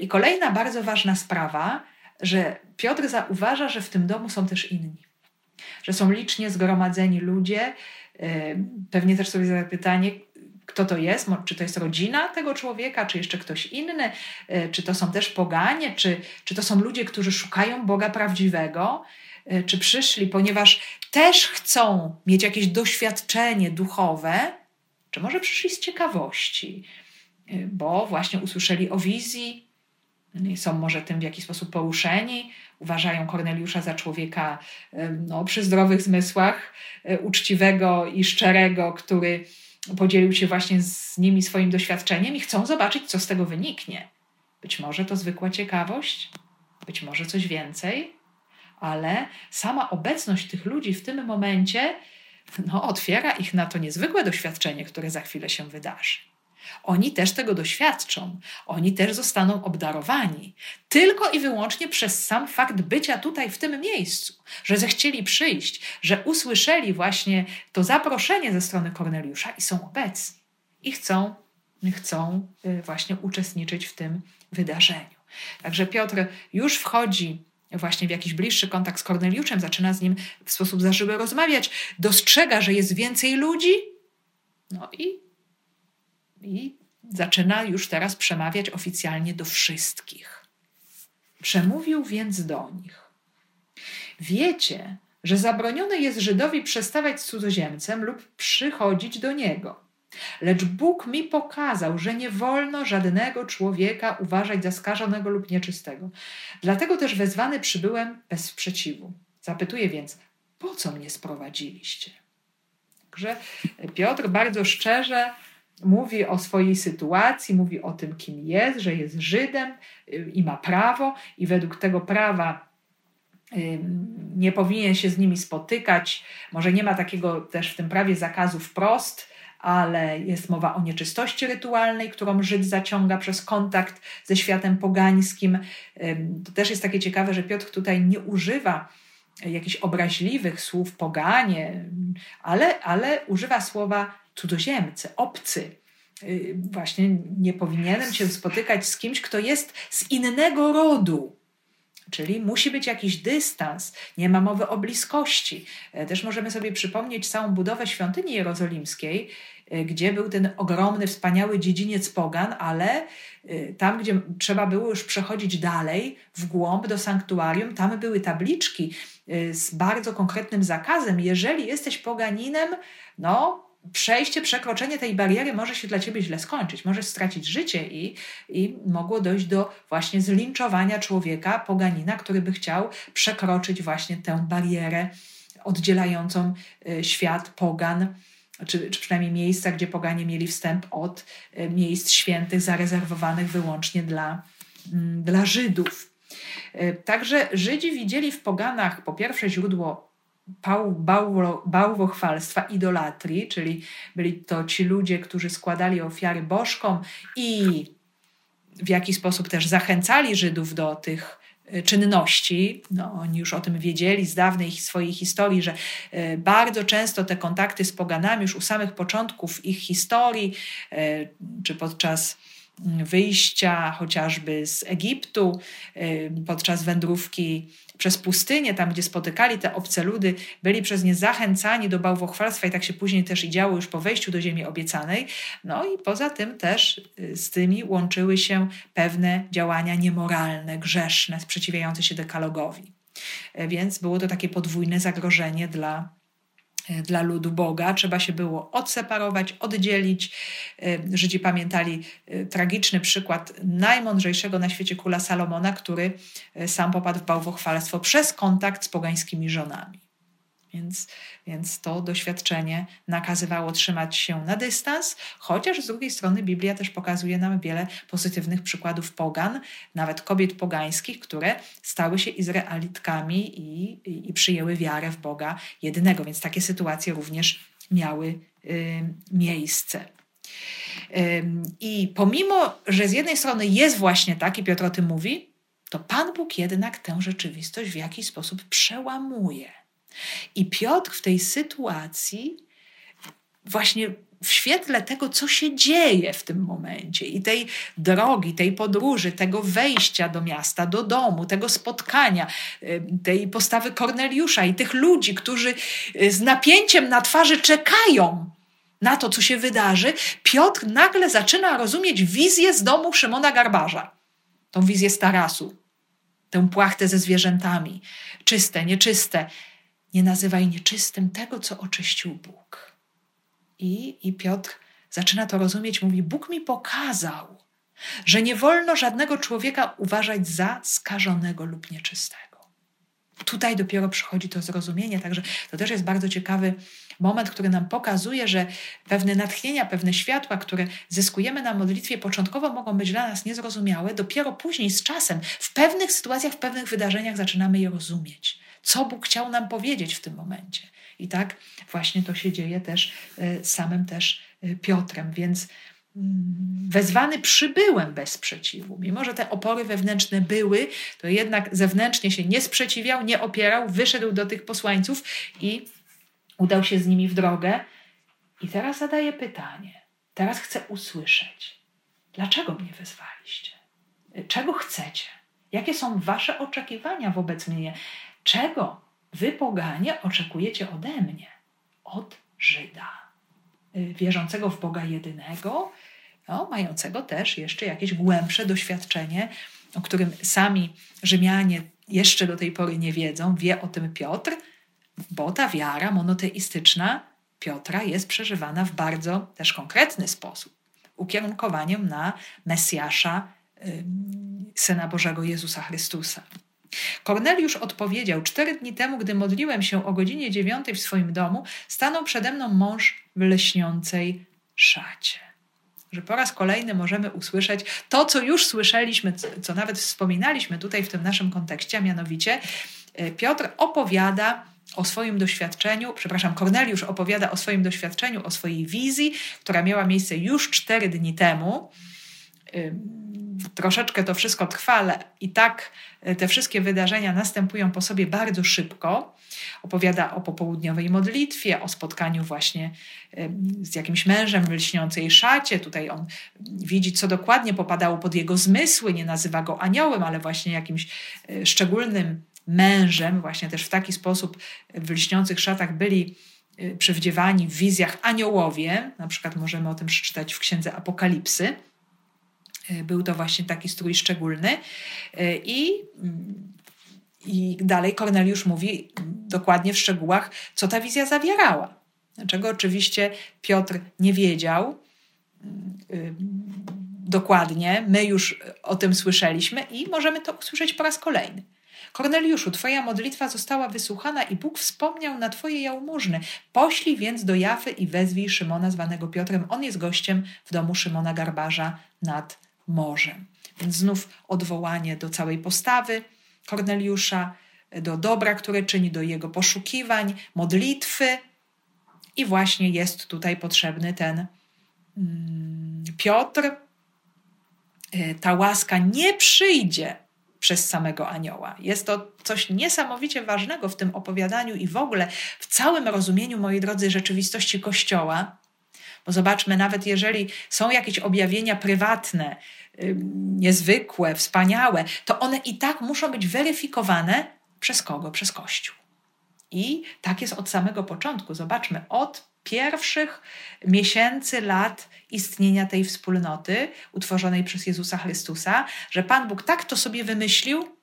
I kolejna bardzo ważna sprawa, że Piotr zauważa, że w tym domu są też inni, że są licznie zgromadzeni ludzie. Pewnie też sobie zada pytanie, kto to jest, czy to jest rodzina tego człowieka, czy jeszcze ktoś inny, e, czy to są też poganie, czy, czy to są ludzie, którzy szukają Boga prawdziwego, e, czy przyszli, ponieważ też chcą mieć jakieś doświadczenie duchowe, czy może przyszli z ciekawości, e, bo właśnie usłyszeli o wizji, są może tym w jakiś sposób poruszeni, uważają Korneliusza za człowieka no, przy zdrowych zmysłach, uczciwego i szczerego, który podzielił się właśnie z nimi swoim doświadczeniem i chcą zobaczyć, co z tego wyniknie. Być może to zwykła ciekawość, być może coś więcej, ale sama obecność tych ludzi w tym momencie no, otwiera ich na to niezwykłe doświadczenie, które za chwilę się wydarzy. Oni też tego doświadczą, oni też zostaną obdarowani, tylko i wyłącznie przez sam fakt bycia tutaj w tym miejscu, że zechcieli przyjść, że usłyszeli właśnie to zaproszenie ze strony Korneliusza i są obecni. I chcą, chcą y, właśnie uczestniczyć w tym wydarzeniu. Także Piotr już wchodzi właśnie w jakiś bliższy kontakt z Korneliuszem, zaczyna z nim w sposób zażyły rozmawiać, dostrzega, że jest więcej ludzi, no i, i zaczyna już teraz przemawiać oficjalnie do wszystkich. Przemówił więc do nich. Wiecie, że zabronione jest Żydowi przestawać z cudzoziemcem lub przychodzić do niego Lecz Bóg mi pokazał, że nie wolno żadnego człowieka uważać za skażonego lub nieczystego. Dlatego też wezwany przybyłem bez sprzeciwu. Zapytuję więc, po co mnie sprowadziliście? Także Piotr bardzo szczerze mówi o swojej sytuacji, mówi o tym, kim jest, że jest Żydem y, i ma prawo, i według tego prawa nie powinien się z nimi spotykać. Może nie ma takiego też w tym prawie zakazu wprost, ale jest mowa o nieczystości rytualnej, którą Żyd zaciąga przez kontakt ze światem pogańskim. To też jest takie ciekawe, że Piotr tutaj nie używa jakichś obraźliwych słów poganie, ale, ale używa słowa cudzoziemcy, obcy. Y, właśnie nie powinienem się spotykać z kimś, kto jest z innego rodu. Czyli musi być jakiś dystans, nie ma mowy o bliskości. E, też możemy sobie przypomnieć całą budowę świątyni jerozolimskiej, e, gdzie był ten ogromny, wspaniały dziedziniec pogan, ale tam, gdzie trzeba było już przechodzić dalej, w głąb do sanktuarium, tam były tabliczki z bardzo konkretnym zakazem. Jeżeli jesteś poganinem, no przejście, przekroczenie tej bariery może się dla ciebie źle skończyć. Możesz stracić życie i, i mogło dojść do właśnie zlinczowania człowieka, poganina, który by chciał przekroczyć właśnie tę barierę oddzielającą y, świat pogan, czy, czy przynajmniej miejsca, gdzie poganie mieli wstęp od y, miejsc świętych zarezerwowanych wyłącznie dla, mm, dla Żydów. Y, także Żydzi widzieli w poganach po pierwsze źródło bałwochwalstwa, idolatrii, czyli byli to ci ludzie, którzy składali ofiary bożkom i w jakiś sposób też zachęcali Żydów do tych e, czynności. No, oni już o tym wiedzieli z dawnej swojej historii, że e, bardzo często te kontakty z poganami już u samych początków ich historii, e, czy podczas wyjścia chociażby z Egiptu, podczas wędrówki przez pustynię, tam gdzie spotykali te obce ludy, byli przez nie zachęcani do bałwochwalstwa i tak się później też i działo już po wejściu do ziemi obiecanej. No i poza tym też y, z tymi łączyły się pewne działania niemoralne, grzeszne, sprzeciwiające się dekalogowi. E, więc było to takie podwójne zagrożenie dla dla ludu Boga. Trzeba się było odseparować, oddzielić. E, Żydzi pamiętali e, tragiczny przykład najmądrzejszego na świecie króla Salomona, który sam popadł w bałwochwalstwo przez kontakt z pogańskimi żonami. Więc, więc to doświadczenie nakazywało trzymać się na dystans, chociaż z drugiej strony Biblia też pokazuje nam wiele pozytywnych przykładów pogan, nawet kobiet pogańskich, które stały się Izraelitkami i, i, i przyjęły wiarę w Boga jedynego. Więc takie sytuacje również miały y, miejsce. I pomimo, że z jednej strony jest właśnie tak, i Piotr o tym mówi, to Pan Bóg jednak tę rzeczywistość w jakiś sposób przełamuje. I Piotr w tej sytuacji, właśnie w świetle tego, co się dzieje w tym momencie i tej drogi, tej podróży, tego wejścia do miasta, do domu, tego spotkania, tej postawy Korneliusza i tych ludzi, którzy y, z napięciem na twarzy czekają na to, co się wydarzy, Piotr nagle zaczyna rozumieć wizję z domu Szymona Garbarza. Tą wizję z tarasu, tę płachtę ze zwierzętami, czyste, nieczyste, nie nazywaj nieczystym tego, co oczyścił Bóg. I, I Piotr zaczyna to rozumieć, mówi: Bóg mi pokazał, że nie wolno żadnego człowieka uważać za skażonego lub nieczystego. tutaj dopiero przychodzi to zrozumienie. Także to też jest bardzo ciekawy moment, który nam pokazuje, że pewne natchnienia, pewne światła, które zyskujemy na modlitwie, początkowo mogą być dla nas niezrozumiałe, dopiero później z czasem, w pewnych sytuacjach, w pewnych wydarzeniach zaczynamy je rozumieć. Co Bóg chciał nam powiedzieć w tym momencie. I tak właśnie to się dzieje też e, samym też e, Piotrem, więc mm, wezwany przybyłem bez sprzeciwu. Mimo, że te opory wewnętrzne były, to jednak zewnętrznie się nie sprzeciwiał, nie opierał, wyszedł do tych posłańców i udał się z nimi w drogę. I teraz zadaję pytanie. Teraz chcę usłyszeć, dlaczego mnie wezwaliście? Czego chcecie? Jakie są wasze oczekiwania wobec mnie? Czego wy, poganie, oczekujecie ode mnie? Od Żyda, y, wierzącego w Boga jedynego, no, mającego też jeszcze jakieś głębsze doświadczenie, o którym sami Rzymianie jeszcze do tej pory nie wiedzą, wie o tym Piotr, bo ta wiara monoteistyczna Piotra jest przeżywana w bardzo też konkretny sposób, ukierunkowaniem na Mesjasza, Syna Bożego Jezusa Chrystusa. Korneliusz odpowiedział: Cztery dni temu, gdy modliłem się o godzinie dziewiątej w swoim domu, stanął przede mną mąż w leśniącej szacie. Że po raz kolejny możemy usłyszeć to, co już słyszeliśmy, co nawet wspominaliśmy tutaj w tym naszym kontekście, a mianowicie e, Piotr opowiada o swoim doświadczeniu, przepraszam, Korneliusz opowiada o swoim doświadczeniu, o swojej wizji, która miała miejsce już cztery dni temu. Troszeczkę to wszystko trwa, ale i tak te wszystkie wydarzenia następują po sobie bardzo szybko. Opowiada o popołudniowej modlitwie, o spotkaniu właśnie z jakimś mężem w lśniącej szacie. Tutaj on widzi, co dokładnie popadało pod jego zmysły. Nie nazywa go aniołem, ale właśnie jakimś y, szczególnym mężem, właśnie też w taki sposób w lśniących szatach byli y, przywdziewani w wizjach aniołowie, na przykład możemy o tym przeczytać w księdze Apokalipsy. Y, był to właśnie taki strój szczególny. Y, I, mm, I dalej Korneliusz mówi dokładnie w szczegółach, co ta wizja zawierała. Czego oczywiście Piotr nie wiedział dokładnie. My już o tym słyszeliśmy i możemy to usłyszeć po raz kolejny. Korneliuszu, Twoja modlitwa została wysłuchana i Bóg wspomniał na Twoje jałmużny. Poślij więc do Jafy i wezwij Szymona zwanego Piotrem. On jest gościem w domu Szymona Garbarza nad morzem. Więc znów odwołanie do całej postawy Korneliusza, do dobra, które czyni, do jego poszukiwań, modlitwy. I właśnie jest tutaj potrzebny ten mm, Piotr. E, ta łaska nie przyjdzie przez samego anioła. Jest to coś niesamowicie ważnego w tym opowiadaniu i w ogóle w całym rozumieniu, moi drodzy, rzeczywistości Kościoła. Bo zobaczmy, nawet jeżeli są jakieś objawienia prywatne, niezwykłe, wspaniałe, to one i tak muszą być weryfikowane przez kogo? Przez Kościół. I tak jest od samego początku. Zobaczmy, od pierwszych miesięcy, lat istnienia tej wspólnoty utworzonej przez Jezusa Chrystusa, że Pan Bóg tak to sobie wymyślił,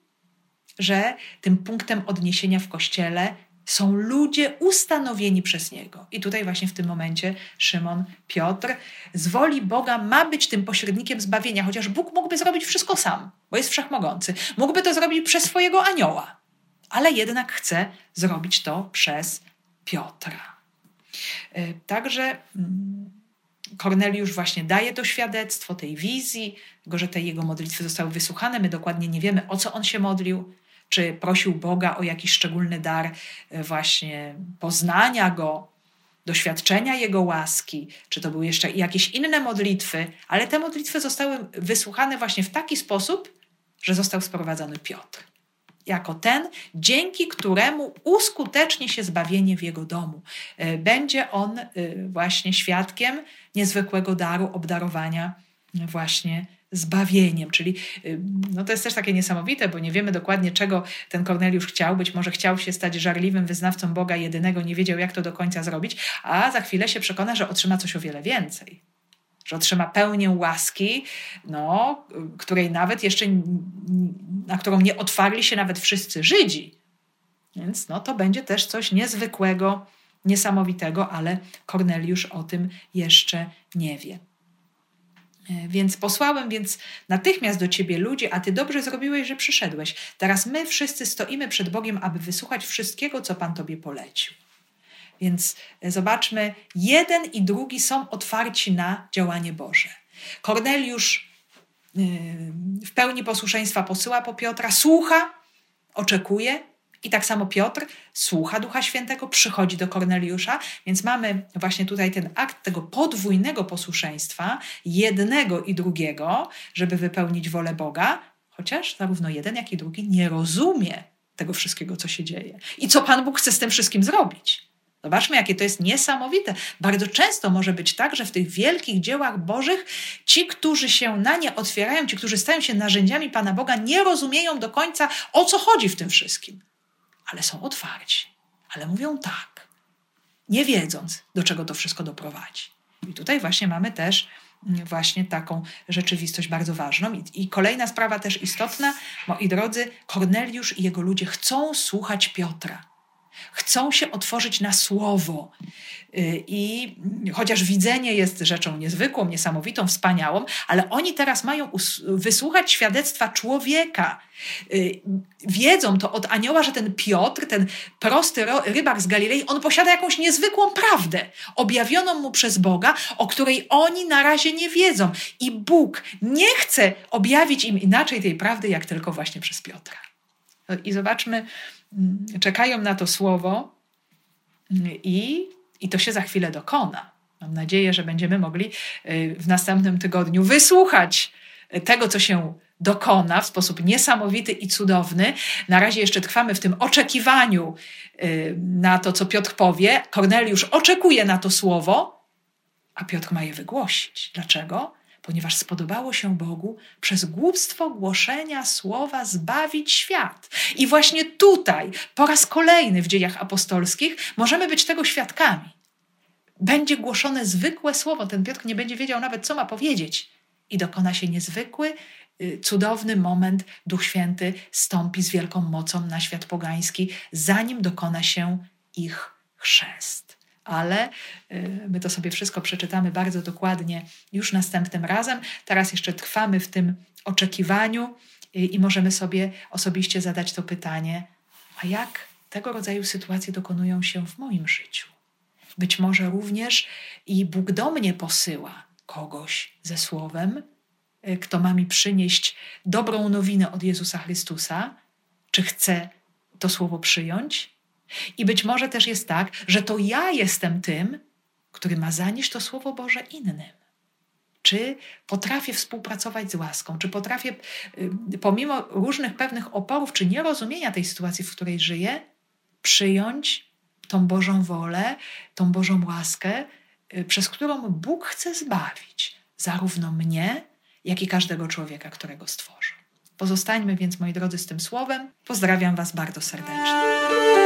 że tym punktem odniesienia w kościele są ludzie ustanowieni przez Niego. I tutaj właśnie w tym momencie Szymon Piotr z woli Boga ma być tym pośrednikiem zbawienia, chociaż Bóg mógłby zrobić wszystko sam, bo jest wszechmogący. Mógłby to zrobić przez swojego anioła, ale jednak chce zrobić to przez Piotra. E, także mm, Korneliusz właśnie daje to świadectwo tej wizji, tego, że te jego modlitwy zostały wysłuchane. My dokładnie nie wiemy, o co on się modlił, czy prosił Boga o jakiś szczególny dar e, właśnie poznania Go, doświadczenia Jego łaski, czy to były jeszcze jakieś inne modlitwy, ale te modlitwy zostały wysłuchane właśnie w taki sposób, że został sprowadzony Piotr jako ten, dzięki któremu uskutecznie się zbawienie w jego domu. E, będzie on e, właśnie świadkiem niezwykłego daru obdarowania właśnie zbawieniem. Czyli e, no to jest też takie niesamowite, bo nie wiemy dokładnie, czego ten Korneliusz chciał. Być może chciał się stać żarliwym wyznawcą Boga jedynego, nie wiedział, jak to do końca zrobić, a za chwilę się przekona, że otrzyma coś o wiele więcej że otrzyma pełnię łaski, no, której nawet jeszcze, na którą nie otwarli się nawet wszyscy Żydzi. Więc no, to będzie też coś niezwykłego, niesamowitego, ale Korneliusz o tym jeszcze nie wie. E, więc posłałem więc natychmiast do ciebie ludzi, a ty dobrze zrobiłeś, że przyszedłeś. Teraz my wszyscy stoimy przed Bogiem, aby wysłuchać wszystkiego, co Pan tobie polecił. Więc e, zobaczmy, jeden i drugi są otwarci na działanie Boże. Korneliusz e, w pełni posłuszeństwa posyła po Piotra, słucha, oczekuje, i tak samo Piotr słucha Ducha Świętego, przychodzi do Korneliusza, więc mamy właśnie tutaj ten akt tego podwójnego posłuszeństwa, jednego i drugiego, żeby wypełnić wolę Boga, chociaż zarówno jeden, jak i drugi nie rozumie tego wszystkiego, co się dzieje i co Pan Bóg chce z tym wszystkim zrobić. Zobaczmy, jakie to jest niesamowite. Bardzo często może być tak, że w tych wielkich dziełach Bożych ci, którzy się na nie otwierają, ci, którzy stają się narzędziami Pana Boga, nie rozumieją do końca, o co chodzi w tym wszystkim ale są otwarci, ale mówią tak, nie wiedząc, do czego to wszystko doprowadzi. I tutaj właśnie mamy też mm, właśnie taką rzeczywistość bardzo ważną. I, I, kolejna sprawa też istotna, moi drodzy, Korneliusz i jego ludzie chcą słuchać Piotra chcą się otworzyć na słowo. Y, I chociaż widzenie jest rzeczą niezwykłą, niesamowitą, wspaniałą, ale oni teraz mają wysłuchać świadectwa człowieka. Y, wiedzą to od anioła, że ten Piotr, ten prosty rybak z Galilei, on posiada jakąś niezwykłą prawdę, objawioną mu przez Boga, o której oni na razie nie wiedzą. I Bóg nie chce objawić im inaczej tej prawdy, jak tylko właśnie przez Piotra. I zobaczmy, czekają na to słowo mm, i, i to się za chwilę dokona. Mam nadzieję, że będziemy mogli y, w następnym tygodniu wysłuchać tego, co się dokona w sposób niesamowity i cudowny. Na razie jeszcze trwamy w tym oczekiwaniu y, na to, co Piotr powie. Korneliusz oczekuje na to słowo, a Piotr ma je wygłosić. Dlaczego? Ponieważ spodobało się Bogu przez głupstwo głoszenia słowa zbawić świat. I właśnie tutaj, po raz kolejny w dziejach apostolskich, możemy być tego świadkami. Będzie głoszone zwykłe słowo, ten Piotr nie będzie wiedział nawet, co ma powiedzieć. I dokona się niezwykły, y, cudowny moment. Duch Święty stąpi z wielką mocą na świat pogański, zanim dokona się ich chrzest ale y, my to sobie wszystko przeczytamy bardzo dokładnie już następnym razem. Teraz jeszcze trwamy w tym oczekiwaniu y, i możemy sobie osobiście zadać to pytanie: a jak tego rodzaju sytuacje dokonują się w moim życiu? Być może również i Bóg do mnie posyła kogoś ze słowem, y, kto ma mi przynieść dobrą nowinę od Jezusa Chrystusa, czy chcę to słowo przyjąć, i być może też jest tak, że to ja jestem tym, który ma zanieść to Słowo Boże innym. Czy potrafię współpracować z łaską, czy potrafię, y, pomimo różnych pewnych oporów, czy nierozumienia tej sytuacji, w której żyję, przyjąć tą Bożą wolę, tą Bożą łaskę, y, przez którą Bóg chce zbawić zarówno mnie, jak i każdego człowieka, którego stworzył. Pozostańmy więc, moi drodzy, z tym słowem. Pozdrawiam Was bardzo serdecznie.